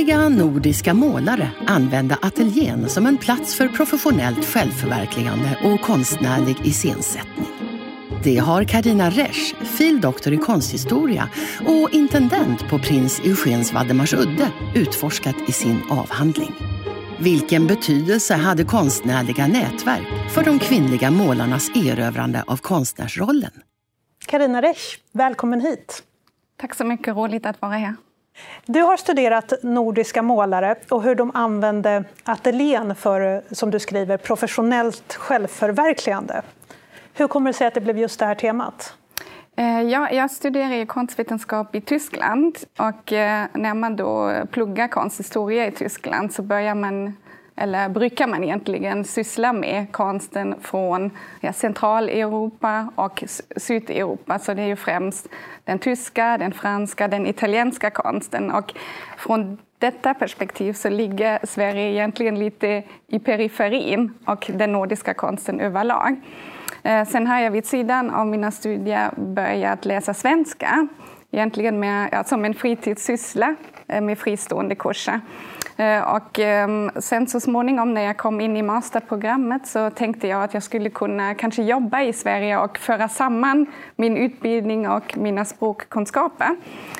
Kvinnliga nordiska målare använde ateljén som en plats för professionellt självförverkligande och konstnärlig iscensättning. Det har Karina Resch, fil. doktor i konsthistoria och intendent på prins Eugens Valdemarsudde utforskat i sin avhandling. Vilken betydelse hade konstnärliga nätverk för de kvinnliga målarnas erövrande av konstnärsrollen? Karina Resch, välkommen hit. Tack så mycket, roligt att vara här. Du har studerat nordiska målare och hur de använde ateljén för, som du skriver, professionellt självförverkligande. Hur kommer det sig att det blev just det här temat? Eh, ja, jag studerar konstvetenskap i Tyskland och eh, när man då pluggar konsthistoria i Tyskland så börjar man eller brukar man egentligen syssla med konsten från ja, Centraleuropa och Sydeuropa. Så det är ju främst den tyska, den franska, den italienska konsten. Och från detta perspektiv så ligger Sverige egentligen lite i periferin och den nordiska konsten överlag. Eh, sen har jag vid sidan av mina studier börjat läsa svenska, egentligen med, ja, som en fritidssyssla eh, med fristående kurser. Eh, och ehm, sen så småningom när jag kom in i masterprogrammet så tänkte jag att jag skulle kunna kanske jobba i Sverige och föra samman min utbildning och mina språkkunskaper.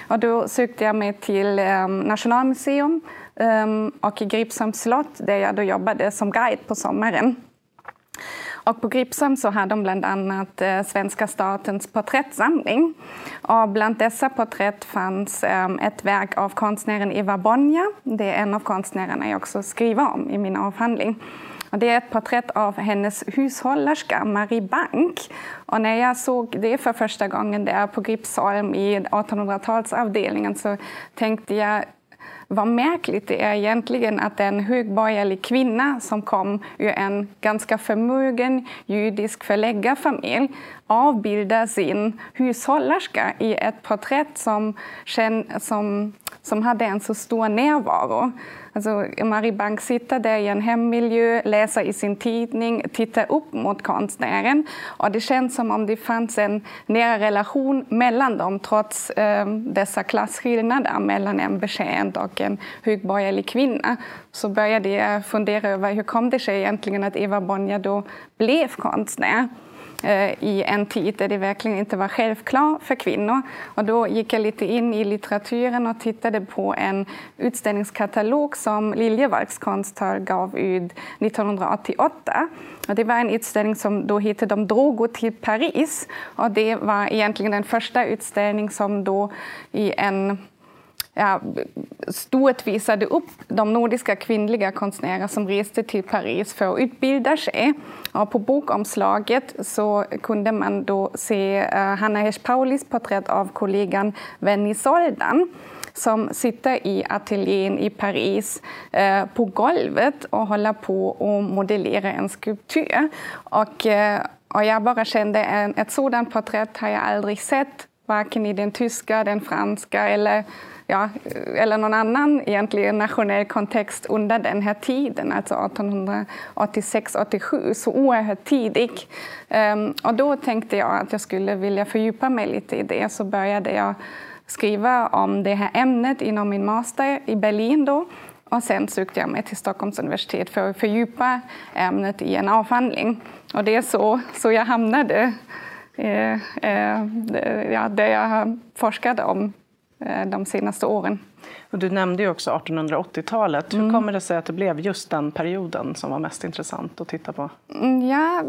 Och då sökte jag mig till ehm, Nationalmuseum ehm, och och Gripsholms slott där jag då jobbade som guide på sommaren. Och på Gripsholm så har de bland annat eh, svenska statens porträttsamling. Och bland dessa porträtt fanns eh, ett verk av konstnären Eva Bonja. Det är en av konstnärerna jag också skriver om i min avhandling. Och det är ett porträtt av hennes hushållerska Marie Bank. Och när jag såg det för första gången där på Gripsholm i 1800-talsavdelningen så tänkte jag vad märkligt det är egentligen att en högborgerlig kvinna som kom ur en ganska förmögen judisk förläggarfamilj avbildar sin hushållerska i ett porträtt som, som, som hade en så stor närvaro. Alltså, Marie Bank sitter där i en hemmiljö, läser i sin tidning, tittar upp mot konstnären. Och det känns som om det fanns en nära relation mellan dem trots eh, dessa klasskillnader mellan en betjänt och en högborgerlig kvinna. Så började jag fundera över hur kom det sig egentligen att Eva Bonnier då blev konstnär. Eh, I en tid där det verkligen inte var självklart för kvinnor. Och då gick jag lite in i litteraturen och tittade på en utställningskatalog som Liljevalchs konsthall gav ut 1988. Och det var en utställning som då hette De drogo till Paris. Och det var egentligen den första utställning som då i en ja, stort visade upp de nordiska kvinnliga konstnärer som reste till Paris för att utbilda sig. Och på bokomslaget så kunde man då se uh, Hanna Hirsch Paulis porträtt av kollegan Venny Soldan som sitter i ateljén i Paris eh, på golvet och håller på att modellera en skulptur. Och, eh, och jag bara kände att ett sådant porträtt har jag aldrig sett, varken i den tyska, den franska eller ja, eller någon annan egentligen nationell kontext under den här tiden, alltså 1886-87, så oerhört tidigt. Ehm, och då tänkte jag att jag skulle vilja fördjupa mig lite i det, så började jag skriva om det här ämnet inom min master i Berlin då. Och sen sökte jag mig till Stockholms universitet för att fördjupa ämnet i en avhandling. Och det är så, så jag hamnade eh, eh, ja, det jag har forskat om de senaste åren. Och du nämnde ju också 1880-talet. Hur mm. kommer det sig att det blev just den perioden som var mest intressant att titta på? Mm, ja,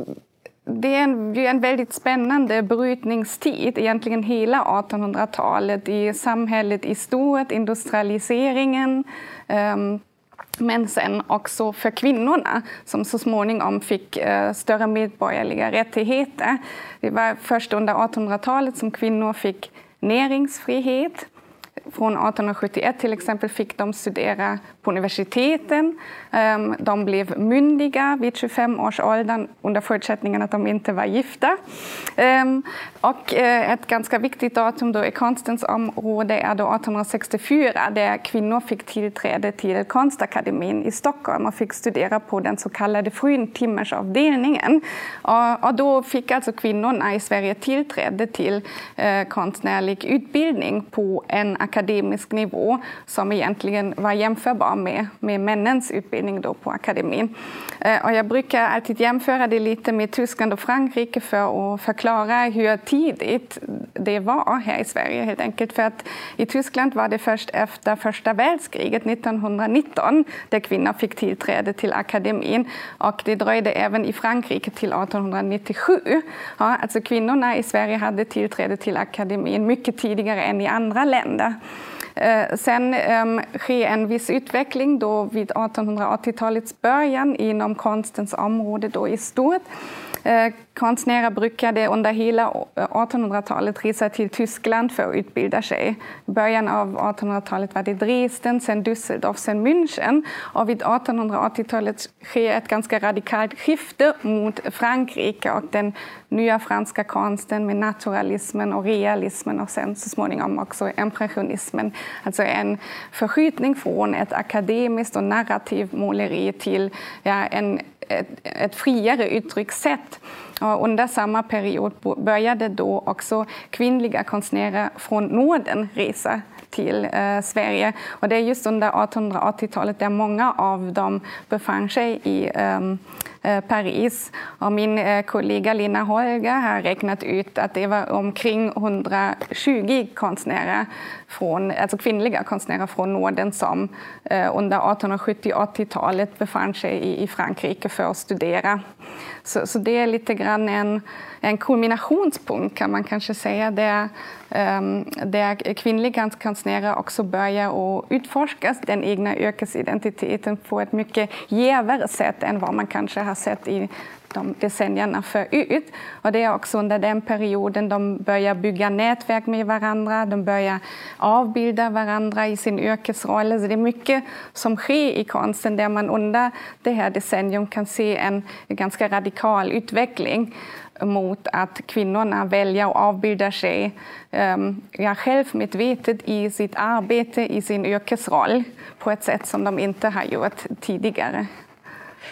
det är en, en väldigt spännande brytningstid, egentligen hela 1800-talet i samhället i stort, industrialiseringen um, men sen också för kvinnorna som så småningom fick uh, större medborgerliga rättigheter. Det var först under 1800-talet som kvinnor fick näringsfrihet, från 1871 till exempel fick de studera på universiteten. Ehm, de blev myndiga vid 25 års ålder under förutsättningen att de inte var gifta. Ehm, och eh, ett ganska viktigt datum då i konstens område är då 1864 där kvinnor fick tillträde till Konstakademin i Stockholm och fick studera på den så kallade fruntimmersavdelningen. Och då fick alltså kvinnorna i Sverige tillträde till eh, konstnärlig utbildning på en akademisk nivå som egentligen var jämförbar med, med männens utbildning då på akademin. Eh, och jag brukar alltid jämföra det lite med Tyskland och Frankrike för att förklara hur tidigt det var här i Sverige. Helt enkelt för att i Tyskland var det först efter första världskriget 1919 där kvinnor fick tillträde till akademin. Och det dröjde även i Frankrike till 1897. Ja, alltså kvinnorna i Sverige hade tillträde till akademin mycket tidigare än i andra länder. Eh, sen ehm, sker en viss utveckling då vid 1880-talets början inom konstens område då i stort. Eh, konstnärer brukade under hela 1800-talet resa till Tyskland för att utbilda sig. I början av 1800-talet var det Dresden, sen Düsseldorf, sen München. Och vid 1880-talet sker ett ganska radikalt skifte mot Frankrike och den nya franska konsten med naturalismen och realismen och sen så småningom också impressionismen. Alltså en förskjutning från ett akademiskt och narrativt måleri till ja, en ett, ett friare uttryckssätt. Och under samma period började då också kvinnliga konstnärer från Norden resa till eh, Sverige. Och det är just under 1880-talet där många av dem befann sig i eh, Eh, Paris. Och min eh, kollega Lina Holger har räknat ut att det var omkring 120 konstnärer från, alltså kvinnliga konstnärer från Norden som eh, under 1870-80-talet befann sig i Frankrike för att studera. Så, så, det är lite grann en, en kulminationspunkt kan man kanske säga där, ehm, där kvinnliga konstnärer också börjar att utforska den egna yrkesidentiteten på ett mycket jävare sätt än vad man kanske har sett i de decennierna förut. Och det är också under den perioden de börjar bygga nätverk med varandra, de börjar avbilda varandra i sin yrkesroll. Så det är mycket som sker i konsten där man under det här decennium kan se en ganska radikal utveckling mot att kvinnorna väljer att avbilda sig um, ja, självmedvetet i sitt arbete, i sin yrkesroll på ett sätt som de inte har gjort tidigare.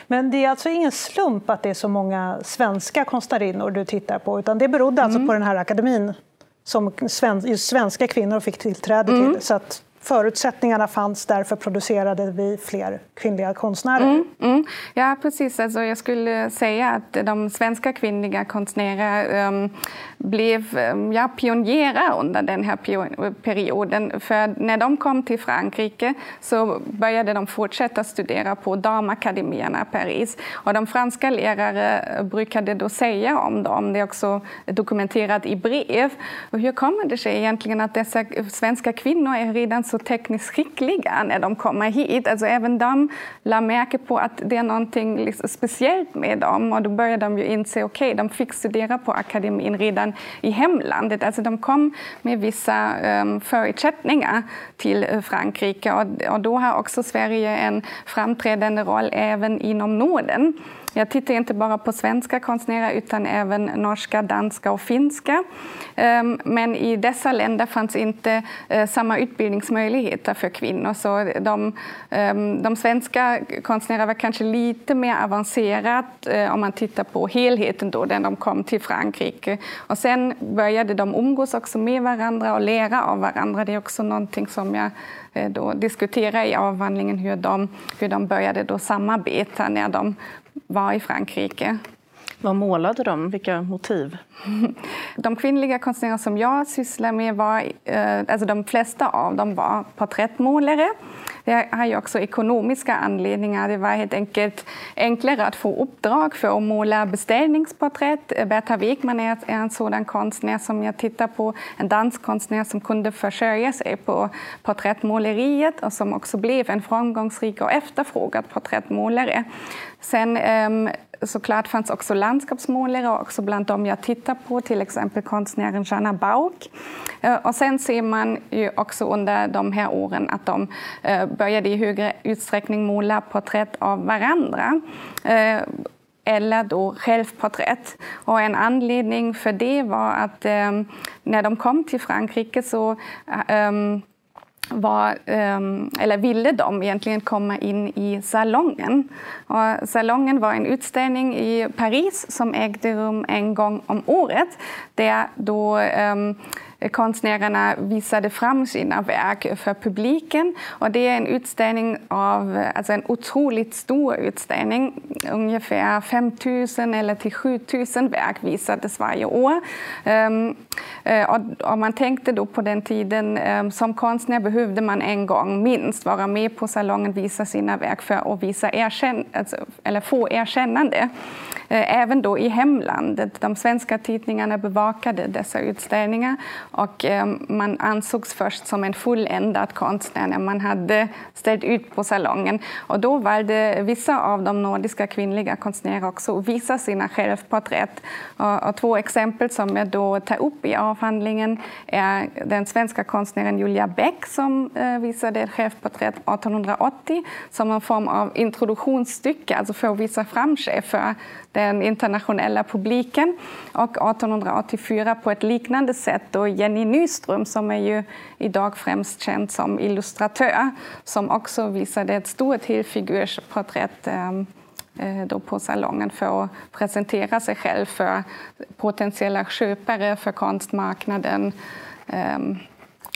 Men det är alltså ingen slump att det är så många svenska konstnärinnor du tittar på, utan det berodde alltså mm. på den här akademin som svenska kvinnor fick tillträde mm. till. Så att förutsättningarna fanns, därför producerade vi fler kvinnliga konstnärer. Mm, mm. Ja, precis. Alltså, jag skulle säga att de svenska kvinnliga konstnärerna um, ehm, blev eh, ja, pionjärer under den här perioden. För när de kom till Frankrike så började de fortsätta studera på damakademierna i Paris. Och de franska lärare brukade då säga om dem, det är också dokumenterat i brev, och hur kommer det sig egentligen att dessa svenska kvinnor är redan så tekniskt skickliga när de kommer hit. Alltså även de la märke på att det är någonting liksom speciellt med dem och då började de ju inse, okej, okay, de fick studera på akademin redan i hemlandet. Alltså de kom med vissa ehm, förutsättningar till eh, Frankrike och, och då har också Sverige en framträdande roll även inom Norden. Jag tittar inte bara på svenska konstnärer utan även norska, danska och finska. Ehm, men i dessa länder fanns inte eh, samma utbildningsmöjligheter för kvinnor. Så de, ehm, de svenska konstnärerna var kanske lite mer avancerat eh, om man tittar på helheten då, när de kom till Frankrike. Och sen började de umgås också med varandra och lära av varandra. Det är också någonting som jag Eh, då diskutera i avhandlingen hur de, hur de började då samarbeta när de var i Frankrike. Vad målade de? Vilka motiv? De kvinnliga konstnärer som jag sysslar med var, eh, alltså de flesta av dem var porträttmålare. Det har ju också ekonomiska anledningar. Det var helt enkelt enklare att få uppdrag för att måla beställningsporträtt. Berta Wegman är en sådan konstnär som jag tittar på, en dansk konstnär som kunde försörja sig på porträttmåleriet och som också blev en framgångsrik och efterfrågad porträttmålare. Sen ehm, såklart fanns också landskapsmålare också bland dem jag tittar på, till exempel konstnären Jana Bauk. Eh, och sen ser man ju också under de här åren att de eh, började i högre utsträckning måla porträtt av varandra eh, eller då självporträtt. Och en anledning för det var att när de kom till Frankrike så var, ehm, eller ville de egentligen komma in i salongen. Och salongen var en utställning i Paris som ägde rum en gång om året där då ehm, konstnärerna visade fram sina verk för publiken. Och det är en utställning av, alltså en otroligt stor utställning. Ungefär 5 000 eller till 7 000 verk visades varje år. Ehm, eh, och, man tänkte då på den tiden, ehm, som konstnär behövde man en gång minst vara med på salongen, visa sina verk för att visa erkänn alltså, eller få erkännande. Eh, även då i hemlandet. De svenska tidningarna bevakade dessa utställningar och eh, man ansågs först som en fulländad konstnär när man hade ställt ut på salongen. Och då valde vissa av de nordiska kvinnliga konstnärer också att visa sina självporträtt. Och, och två exempel som jag då tar upp i avhandlingen är den svenska konstnären Julia Bäck som eh, visade ett självporträtt 1880 som en form av introduktionsstycke, alltså för att visa fram sig för den internationella publiken. Och 1884 på ett liknande sätt då Jenny Nyström som är ju idag främst känd som illustratör som också visade ett stort helfigursporträtt ehm, eh, då på salongen för att presentera sig själv för potentiella köpare, för konstmarknaden ehm,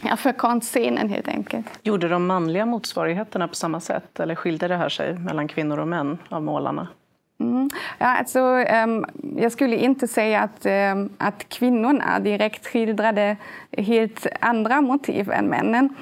Ja, för konstscenen helt enkelt. Gjorde de manliga motsvarigheterna på samma sätt eller skilde det här sig mellan kvinnor och män av målarna? Mm. Ja, alltså, um, jag skulle inte säga att, um, att kvinnorna direkt skildrade helt andra motiv än männen.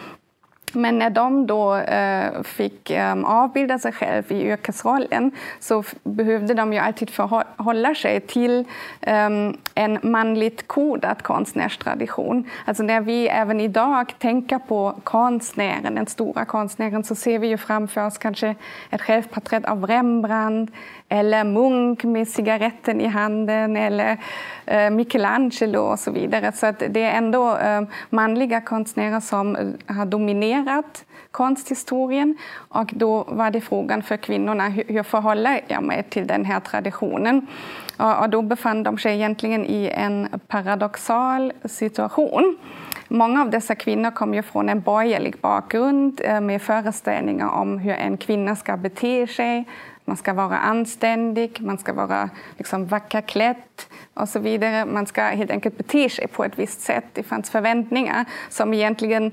Men när de då eh, fick eh, avbilda sig själva i yrkesrollen så behövde de ju alltid förhålla sig till eh, en manligt kodad konstnärstradition. Alltså när vi även idag tänker på konstnären, den stora konstnären, så ser vi ju framför oss kanske ett självporträtt av Rembrandt eller munk med cigaretten i handen eller eh, Michelangelo och så vidare. Så att det är ändå eh, manliga konstnärer som eh, har dominerat konsthistorien och då var det frågan för kvinnorna hur förhåller jag mig till den här traditionen? Och då befann de sig egentligen i en paradoxal situation. Många av dessa kvinnor kom ju från en borgerlig bakgrund eh, med föreställningar om hur en kvinna ska bete sig, man ska vara anständig, man ska vara liksom vackerklädd och så vidare. Man ska helt enkelt bete sig på ett visst sätt. Det fanns förväntningar som egentligen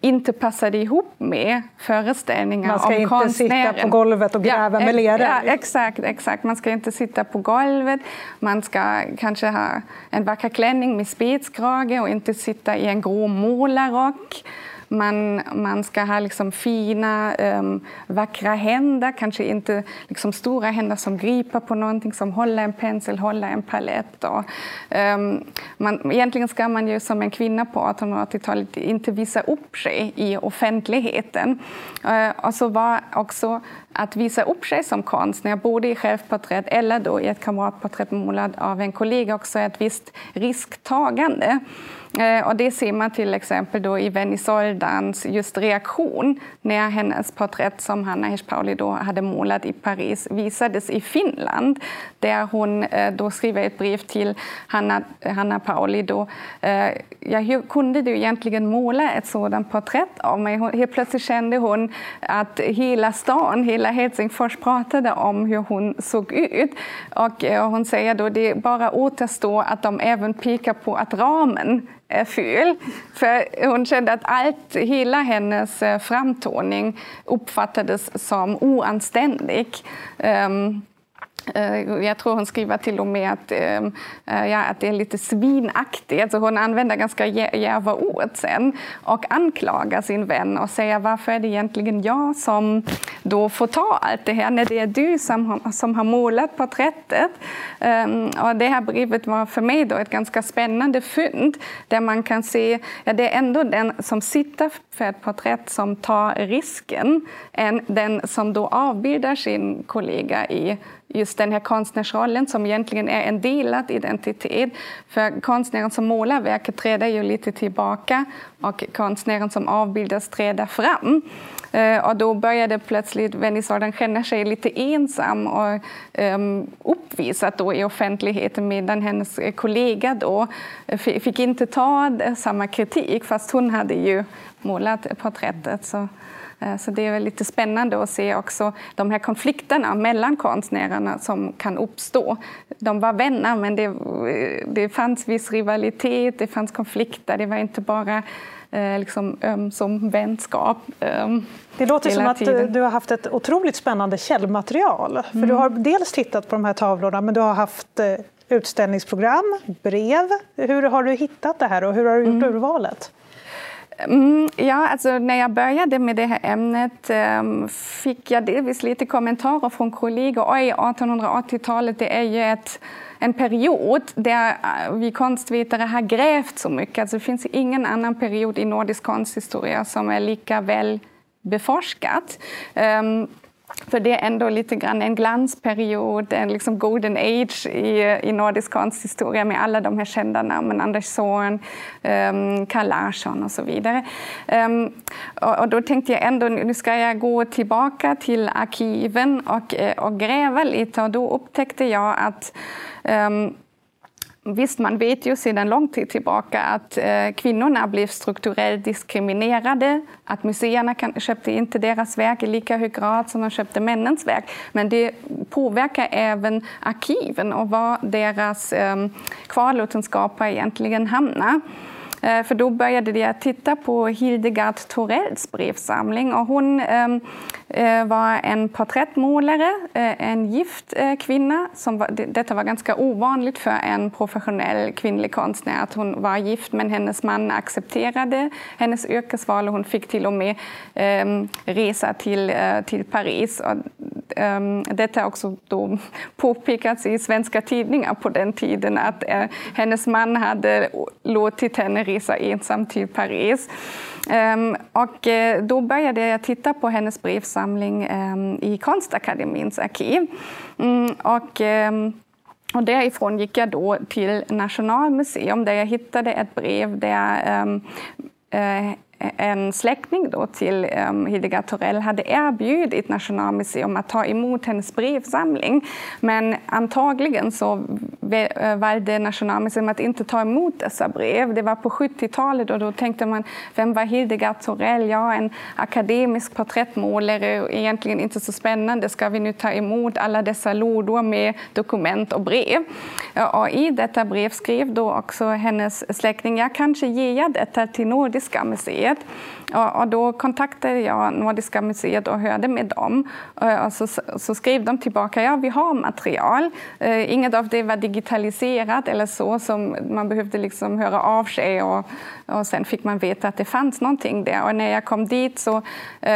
inte passade ihop med föreställningar om konstnären. Man ska inte sitta på golvet och gräva ja, med lera. Ja, exakt, exakt. Man ska inte sitta på golvet. Man ska kanske ha en vacker klänning med spetskrage och inte sitta i en grå målarrock. Man, man ska ha liksom fina, um, vackra händer, kanske inte liksom stora händer som griper på någonting, som håller en pensel, håller en palett. Och, um, man, egentligen ska man ju som en kvinna på 1880-talet inte visa upp sig i offentligheten. Uh, och så var också att visa upp sig som konstnär, både i självporträtt eller då i ett kamratporträtt målad av en kollega, också ett visst risktagande. Eh, och det ser man till exempel då i Venni Soldans just reaktion när hennes porträtt som Hanna Hirsch då hade målat i Paris visades i Finland där hon eh, då skriver ett brev till Hanna, Hanna Pauli. Då, eh, ja, hur kunde du egentligen måla ett sådant porträtt av mig? helt plötsligt kände hon att hela stan, hela Helsingfors pratade om hur hon såg ut. Och hon säger då det bara återstår att de även pekar på att ramen ful. För hon kände att allt, hela hennes eh, framtoning uppfattades som oanständig. Um, Eh, jag tror hon skriver till och med att, ehm, eh, ja, att det är lite svinaktigt. Alltså hon använder ganska djärva ord sen och anklagar sin vän och säger varför är det egentligen jag som då får ta allt det här när det är du som har, som har målat porträttet. Ehm, och det här brevet var för mig då ett ganska spännande fynd där man kan se att ja, det är ändå den som sitter för ett porträtt som tar risken än den som då avbildar sin kollega i just den här konstnärsrollen som egentligen är en delad identitet. För konstnären som målar verket träder ju lite tillbaka och konstnären som avbildas träder fram. Eh, och då började plötsligt Venisodan känna sig lite ensam och um, uppvisad då i offentligheten medan hennes kollega då fick inte ta samma kritik fast hon hade ju målat porträttet. Så. Eh, så det är lite spännande att se också de här konflikterna mellan konstnärerna som kan uppstå. De var vänner, men det, det fanns viss rivalitet, det fanns konflikter. Det var inte bara eh, liksom, um, som vänskap. Um, det låter som att tiden. du har haft ett otroligt spännande källmaterial. För mm. Du har dels tittat på de här tavlorna, men du har haft eh, utställningsprogram, brev. Hur har du hittat det här och hur har du gjort mm. urvalet? Mm, ja, alltså när jag började med det här ämnet um, fick jag delvis lite kommentarer från kollegor. Oj, 1880-talet det är ju ett, en period där eh, vi konstvetare har grävt så mycket. Alltså, det finns ingen annan period i nordisk konsthistoria som är lika väl beforskat. Um, för det är ändå lite grann en glansperiod, en liksom golden age i, i nordisk konsthistoria med alla de här kända namnen, Anders Zorn, um, Carl Larsson och så vidare. Um, och, och, då tänkte jag ändå, nu ska jag gå tillbaka till arkiven och, eh, och gräva lite och då upptäckte jag att um, Visst, man vet ju sedan lång tid tillbaka att eh, kvinnorna blev strukturellt diskriminerade, att museerna kan, köpte inte deras verk i lika hög grad som de köpte männens verk. Men det påverkar även arkiven och var deras eh, kvarlåtenskaper egentligen hamnar. Eh, för då började jag titta på Hildegard Torells brevsamling och hon ehm, eh, var en porträttmålare, eh, en gift kvinna. Som var, detta var ganska ovanligt för en professionell kvinnlig konstnär att hon var gift men hennes man accepterade hennes yrkesval och hon fick till och med ehm, resa till, till Paris. Och, ehm, detta har också då påpekats i svenska tidningar på den tiden att hennes man hade låtit henne resa ensam till Paris. Ehm, och eh, då började jag titta på hennes brevsamling ehm, i Konstakademins arkiv. Mm, och, ehm, och därifrån gick jag då till Nationalmuseum där jag hittade ett brev där eh, en släkting då till um, Hildegard Torell hade erbjudit Nationalmuseum att ta emot hennes brevsamling. Men antagligen så eh, valde Nationalmuseum att inte ta emot dessa brev. Det var på 70-talet och då tänkte man, vem var Hildegard Torell? Ja, en akademisk porträttmålare, egentligen inte så spännande. Ska vi nu ta emot alla dessa lådor med dokument och brev? Och I detta brev skrev då också hennes släkting, jag kanske ger detta till Nordiska museet museet. Och, då kontaktade jag Nordiska museet och hörde med dem. Eh, och så, så skrev de tillbaka, ja vi har material. Eh, inget av det var digitaliserat eller så, som man behövde liksom höra av sig och, och sen fick man veta att det fanns någonting där. Och när jag kom dit så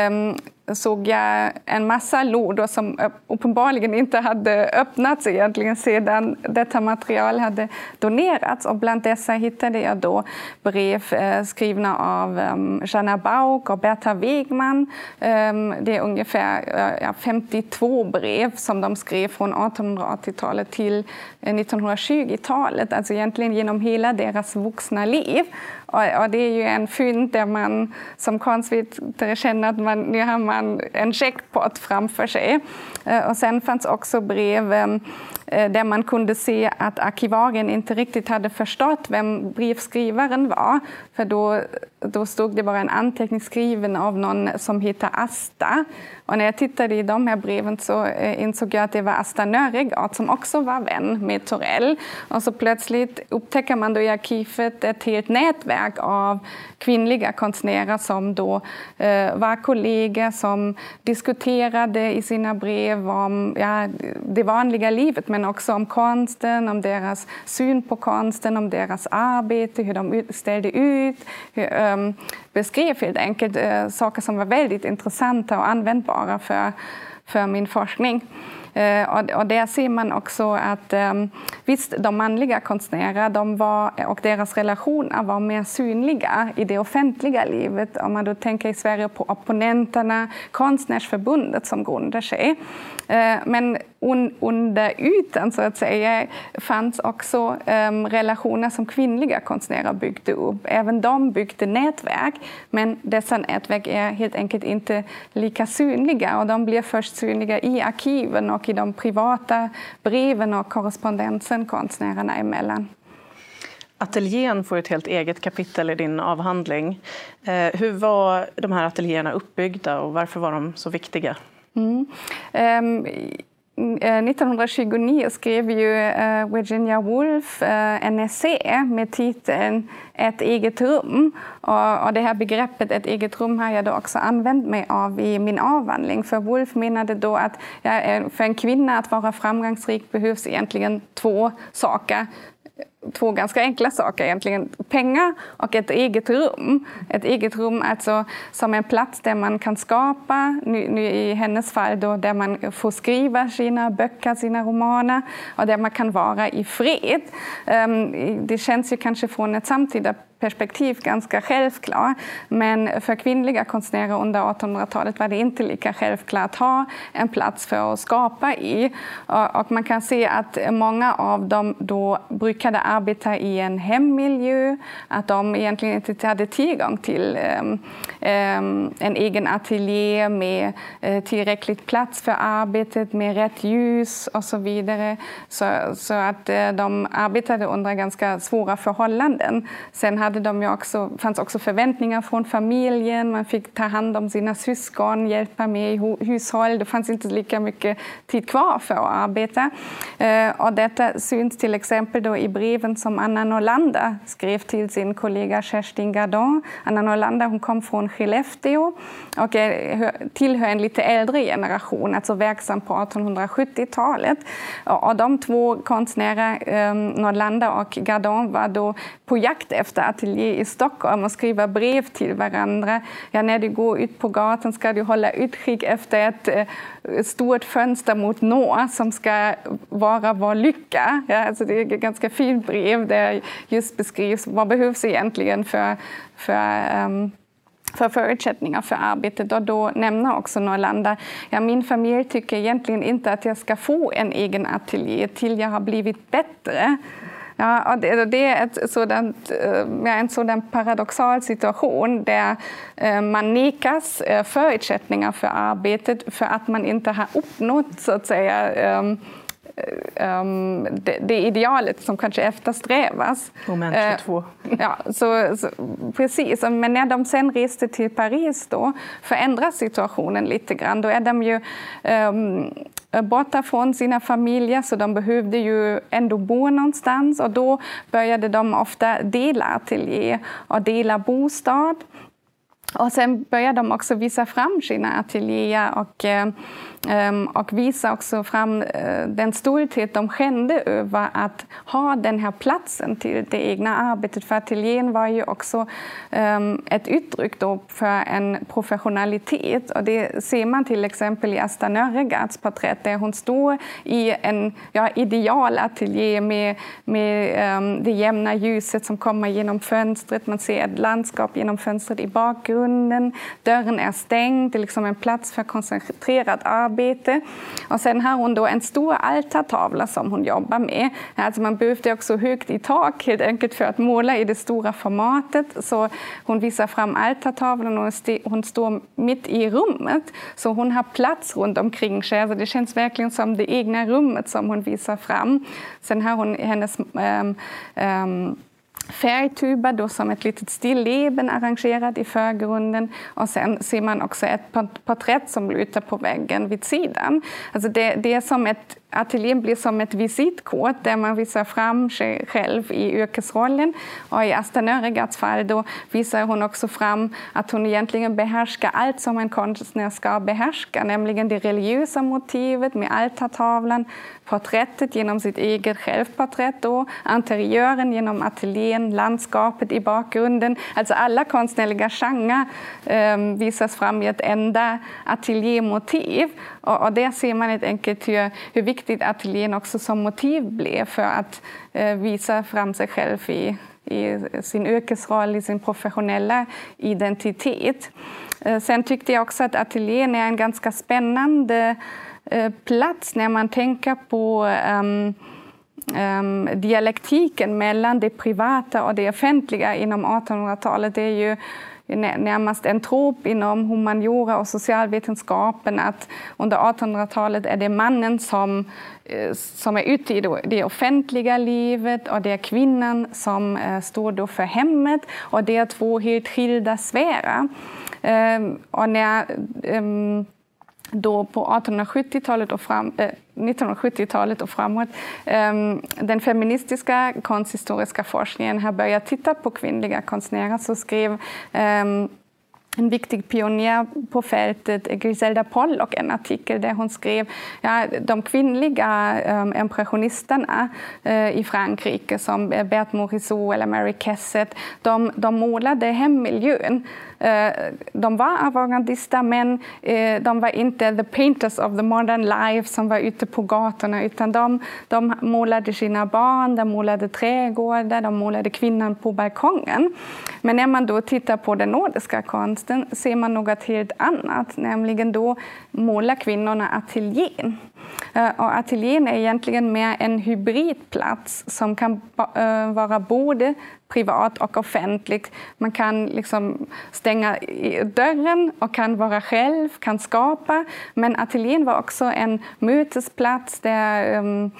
um, såg jag en massa lådor som eh, uppenbarligen inte hade öppnats egentligen sedan detta material hade donerats. Och bland dessa hittade jag då brev eh, skrivna av ehm, um, Jeanne Bauk och Berta Wegman. Ehm, det är ungefär eh, 52 brev som de skrev från 1880-talet till eh, 1920-talet, alltså egentligen genom hela deras vuxna liv. Och, och, det är ju en fynd där man som konstvetare känner att man, nu har man en checkpot framför sig. Eh, och sen fanns också brev eh, där man kunde se att arkivarien inte riktigt hade förstått vem brevskrivaren var. För då, då stod det bara en anteckning skriven av någon som heter Asta. Och när jag tittade i de här breven så eh, insåg jag att det var Asta Nöregard som också var vän med Torell. Och så plötsligt upptäcker man då i arkivet ett helt nätverk av kvinnliga konstnärer som då eh, var kollegor som diskuterade i sina brev om ja, det vanliga livet men också om konsten, om deras syn på konsten, om deras arbete, hur de ställde ut, hur, um, beskrev helt enkelt uh, saker som var väldigt intressanta och användbara för, för min forskning. Eh, och där ser man också att eh, visst, de manliga konstnärerna de var, och deras relationer var mer synliga i det offentliga livet. Om man då tänker i Sverige på opponenterna, Konstnärsförbundet som grundar sig. Eh, men under ytan så att säga fanns också relationer som kvinnliga konstnärer byggde upp. Även de byggde nätverk, men dessa nätverk är helt enkelt inte lika synliga och de blir först synliga i arkiven och i de privata breven och korrespondensen konstnärerna emellan. Ateljén får ett helt eget kapitel i din avhandling. Eh, hur var de här ateljéerna uppbyggda och varför var de så viktiga? Mm. Um, Eh, 1929 skrev ju eh, Virginia Woolf eh, en essä med titeln Ett eget rum. Och det här begreppet ett eget rum har jag då också använt mig av i min avhandling. För Woolf menade då att för en kvinna att vara framgångsrik behövs egentligen två saker två ganska enkla saker egentligen. Pengar och ett eget rum. Ett eget rum alltså som en plats där man kan skapa, nu, nu i hennes fall då, där man får skriva sina böcker, sina romaner och där man kan vara i fred. Um, det känns ju kanske från ett samtida perspektiv ganska självklar. Men för kvinnliga konstnärer under 1800-talet var det inte lika självklart att ha en plats för att skapa i. Och man kan se att många av dem då brukade arbeta i en hemmiljö, att de egentligen inte hade tillgång till ehm, ehm, en egen ateljé med eh, tillräckligt plats för arbetet, med rätt ljus och så vidare. Så, så att eh, de arbetade under ganska svåra förhållanden. Sen hade de ju också, fanns också förväntningar från familjen. Man fick ta hand om sina syskon, hjälpa med i hushåll. Det fanns inte lika mycket tid kvar för att arbeta. Eh, och detta syns till exempel då i breven som Anna Norlander skrev till sin kollega Kerstin Gardon. Anna Norlander hon kom från Skellefteå och tillhör en lite äldre generation, alltså verksam på 1870-talet. Och de två konstnärer, eh, Norlander och Gardon, var då på jakt efter ateljé i Stockholm och skriva brev till varandra. Ja, när du går ut på gatan ska du hålla utkik efter ett eh, stort fönster mot norr som ska vara vår lycka. Ja, alltså det är ett ganska fint brev där just beskrivs vad behövs egentligen för, för um, för förutsättningar för arbetet. Och då nämner också Norrlanda, ja, min familj tycker egentligen inte att jag ska få en egen ateljé till jag har blivit bättre. Ja, det, det är ett sådant, eh, en sådan paradoxal situation där eh, man nekas eh, förutsättningar för arbetet för att man inte har uppnått så att säga um, det, det, idealet som kanske eftersträvas. Moment 22. Uh, ja, så, så, precis. Men när de sen reste till Paris då förändras situationen lite grann. Då är de ju um, Eh, borta från sina familjer så de behövde ju ändå bo någonstans och då började de ofta dela ateljé och dela bostad. Och sen började de också visa fram sina ateljéer och eh, Ehm, och visa också fram eh, den stolthet de kände över att ha den här platsen till det egna arbetet. För ateljén var ju också ehm, ett uttryck då för en professionalitet. Och det ser man till exempel i Asta Nörregards porträtt där hon står i en ja, idealateljé med, med ehm, det jämna ljuset som kommer genom fönstret. Man ser ett landskap genom fönstret i bakgrunden. Dörren är stängd, det är liksom en plats för koncentrerat arbete arbete. Och sen har hon då en stor altartavla som hon jobbar med. Alltså man behövde också högt i tak helt enkelt för att måla i det stora formatet. Så hon visar fram altartavlan och hon står mitt i rummet. Så hon har plats runt omkring sig. Alltså det känns verkligen som det egna rummet som hon visar fram. Sen har hon hennes ähm, ähm, färgtuber då som ett litet stilleben arrangerad i förgrunden. Och sen ser man också ett porträtt som lutar på väggen vid sidan. Alltså det, det är som ett Ateljén blir som ett visitkort där man visar fram sig själv i yrkesrollen. Och I Asta Nörregards fall då visar hon också fram att hon egentligen behärskar allt som en konstnär ska behärska, nämligen det religiösa motivet med altartavlan, porträttet genom sitt eget självporträtt, då, interiören genom ateljén, landskapet i bakgrunden. Alltså alla konstnärliga genrer um, visas fram i ett enda ateljémotiv. Och, och där ser man helt enkelt hur, hur viktigt ateljén också som motiv blev för att eh, visa fram sig själv i, i sin yrkesroll, i sin professionella identitet. Eh, sen tyckte jag också att ateljén är en ganska spännande eh, plats när man tänker på um, um, dialektiken mellan det privata och det offentliga inom 1800-talet. Det är ju närmast en trop inom humaniora och socialvetenskapen att under 1800-talet är det mannen som, eh, som är ute i det offentliga livet och det är kvinnan som eh, står då för hemmet och det är två helt skilda sfärer. Ehm, och när ehm, då på 1870-talet och fram, eh, 1970-talet och framåt. Ehm, den feministiska konsthistoriska forskningen har börjat titta på kvinnliga konstnärer så skrev ehm, en viktig pionjär på fältet, Griselda Pollock, en artikel där hon skrev ja, de kvinnliga um, impressionisterna uh, i Frankrike som Berthe Morisot eller Mary Cassatt, de, de målade hemmiljön eh, de var avantgardister, men eh, de var inte the painters of the modern life som var ute på gatorna, utan de, de målade sina barn, de målade trädgårdar, de målade kvinnan på balkongen. Men när man då tittar på den nordiska konsten ser man något helt annat, nämligen då målar kvinnorna ateljén. Eh, och ateljén är egentligen mer en hybridplats som kan eh, vara både privat och offentligt. Man kan liksom stänga dörren och kan vara själv, kan skapa. Men ateljén var också en mötesplats där um,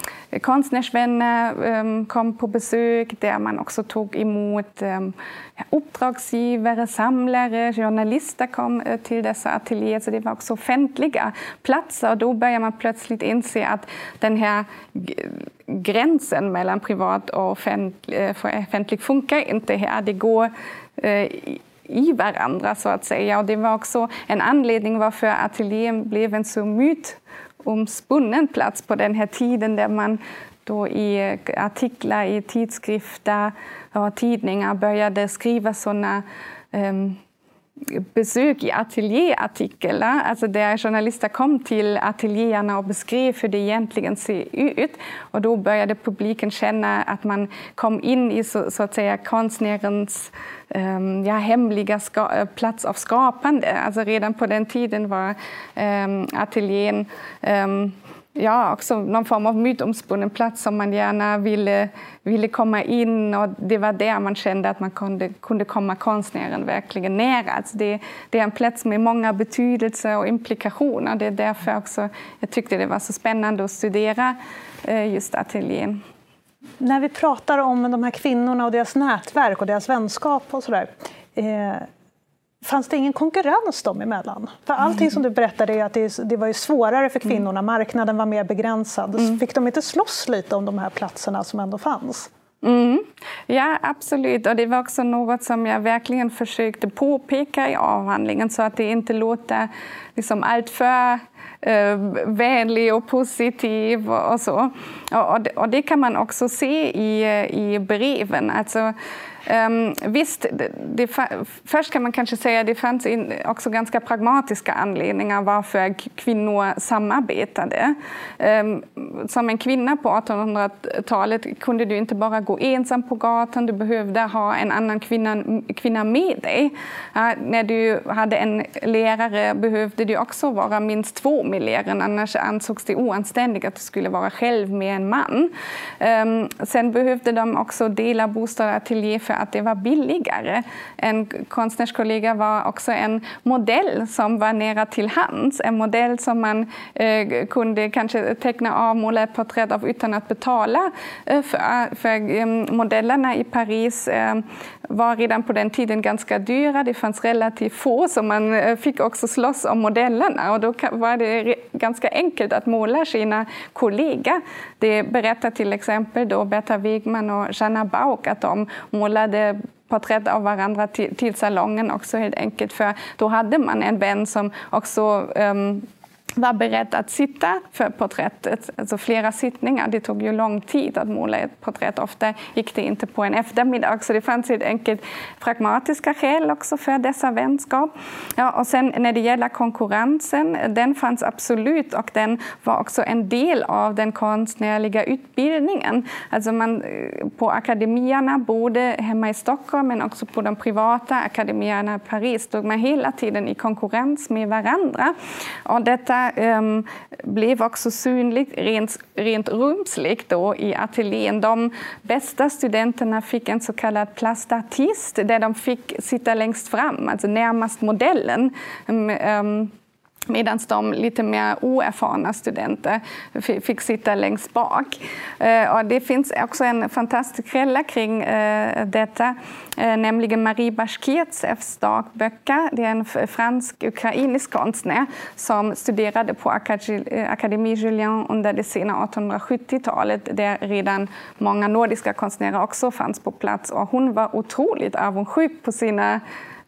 konstnärsvänner um, kom på besök, där man också tog emot um, uppdragsgivare, samlare, journalister kom uh, till dessa ateljéer. Så det var också offentliga platser. Och då börjar man plötsligt inse att den här gränsen mellan privat och offentlig, eh, offentlig funkar inte här. Det går eh, i varandra, så att säga. Och det var också en anledning varför ateljén blev en så mytomspunnen plats på den här tiden där man då i eh, artiklar i tidskrifter och tidningar började skriva såna um, besök i ateljéartiklar, alltså där journalister kom till ateljéerna och beskrev hur det egentligen ser ut. Och då började publiken känna att man kom in i så, så att säga konstnärens um, ja, hemliga ska, plats av skapande. Alltså redan på den tiden var um, ateljén um, ja, också någon form av mytomspunnen plats som man gärna ville, ville komma in och det var där man kände att man kunde, kunde komma konstnären verkligen nära. Alltså det, det är en plats med många betydelser och implikationer. Det är därför också jag tyckte det var så spännande att studera eh, just ateljén. När vi pratar om de här kvinnorna och deras nätverk och deras vänskap och sådär, eh, Fanns det ingen konkurrens dem emellan? För allting som du berättade är att det, det var ju svårare för kvinnorna, marknaden var mer begränsad. Mm. Fick de inte slåss lite om de här platserna som ändå fanns? Mm. Ja, absolut. Och det var också något som jag verkligen försökte påpeka i avhandlingen så att det inte låter liksom alltför eh, vänlig och positiv och, och så. Och, och, det, och, det, kan man också se i, i breven. Alltså, Um, visst, det, det, först kan man kanske säga att det fanns också ganska pragmatiska anledningar varför kvinnor samarbetade. Um, som en kvinna på 1800-talet kunde du inte bara gå ensam på gatan, du behövde ha en annan kvinna, kvinna med dig. Uh, när du hade en lärare behövde du också vara minst två med läraren, annars ansågs det oanständigt att du skulle vara själv med en man. Um, sen behövde de också dela bostad och ateljé för att det var billigare. En konstnärskollega var också en modell som var nära till hands. En modell som man eh, kunde kanske teckna av, måla ett porträtt av utan att betala eh, för. för eh, modellerna i Paris eh, var redan på den tiden ganska dyra. Det fanns relativt få, så man eh, fick också slåss om modellerna. Och då var det ganska enkelt att måla sina kollegor. Det berättar till exempel då Berta Wigman och Jeanna Bauk att de målade porträtt av varandra till, till salongen också helt enkelt. För då hade man en vän som också um, var beredd att sitta för porträttet, alltså flera sittningar. Det tog ju lång tid att måla ett porträtt. Ofta gick det inte på en eftermiddag, så det fanns helt enkelt pragmatiska skäl också för dessa vänskap. Ja, och sen när det gäller konkurrensen, den fanns absolut och den var också en del av den konstnärliga utbildningen. Alltså man, eh, på akademierna, både hemma i Stockholm men också på de privata akademierna i Paris, stod man hela tiden i konkurrens med varandra. Och detta um, blev också synligt rent, rent rumsligt då i ateljén. De bästa studenterna fick en så kallad plastartist där de fick sitta längst fram, alltså närmast modellen. Um, medan de lite mer oerfarna studenter fick sitta längst bak. Eh, och det finns också en fantastisk källa kring eh, detta, eh, nämligen Marie Bashkirtsevs dagböcker. Det är en fransk-ukrainisk konstnär som studerade på Akademi Julien under det sena 1870-talet där redan många nordiska konstnärer också fanns på plats. Och hon var otroligt avundsjuk på sina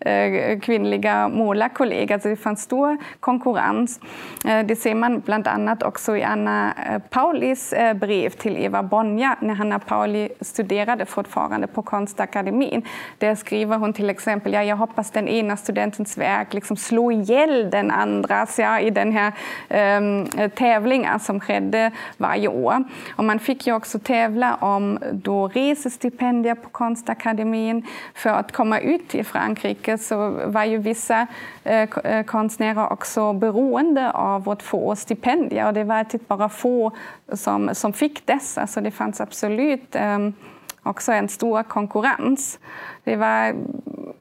Eh, kvinnliga målarkollegor. Alltså det fanns stor konkurrens. Eh, det ser man bland annat också i Anna eh, Paulis brev till Eva Bonja när Hanna Pauli studerade fortfarande på Konstakademin. Där skriver hon till exempel ja, jag hoppas den ena studentens verk liksom slår ihjäl den andras ja, i den här ehm, um, tävlingen som skedde varje år. Och man fick ju också tävla om då resestipendier på Konstakademin för att komma ut till Frankrike mycket så var ju vissa eh, eh konstnärer också beroende av att få stipendier och det var typ bara få som, som fick dessa så det fanns absolut ehm, också en stor konkurrens. Det var,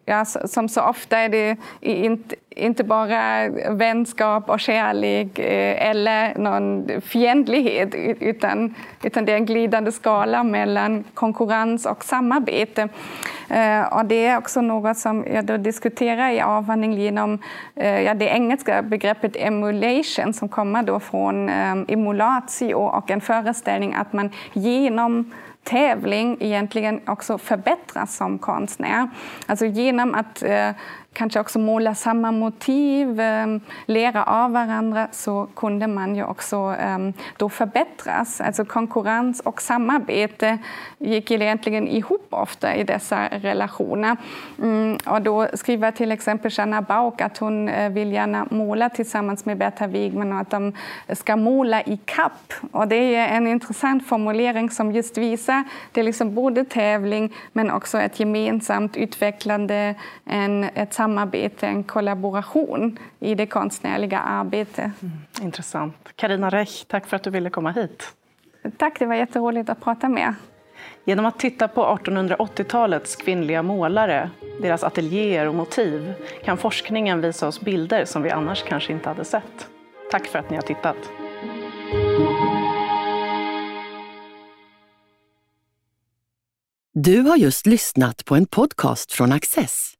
ja, som så ofta är det inte, inte bara vänskap och kärlek eh, eller någon fientlighet utan, utan det är en glidande skala mellan konkurrens och samarbete. Eh, och det är också något som jag då diskuterar i avhandling genom eh, ja, det engelska begreppet emulation som kommer då från emulatio och en föreställning att man genom tävling egentligen också förbättras som konstnär. Alltså genom att eh, kanske också måla samma motiv, ehm, lära av varandra så kunde man ju också ehm, då förbättras. Alltså konkurrens och samarbete gick egentligen ihop ofta i dessa relationer. Mm, och då skriver till exempel Jeanna Bauk att hon eh, vill gärna måla tillsammans med Berta Wigman och att de ska måla i kapp. Och det är en intressant formulering som just visar det är liksom både tävling men också ett gemensamt utvecklande, en, ett samarbete, en kollaboration i det konstnärliga arbetet. Mm, intressant. Karina Rech, tack för att du ville komma hit. Tack, det var jätteroligt att prata med Genom att titta på 1880-talets kvinnliga målare, deras ateljéer och motiv kan forskningen visa oss bilder som vi annars kanske inte hade sett. Tack för att ni har tittat. Du har just lyssnat på en podcast från Access.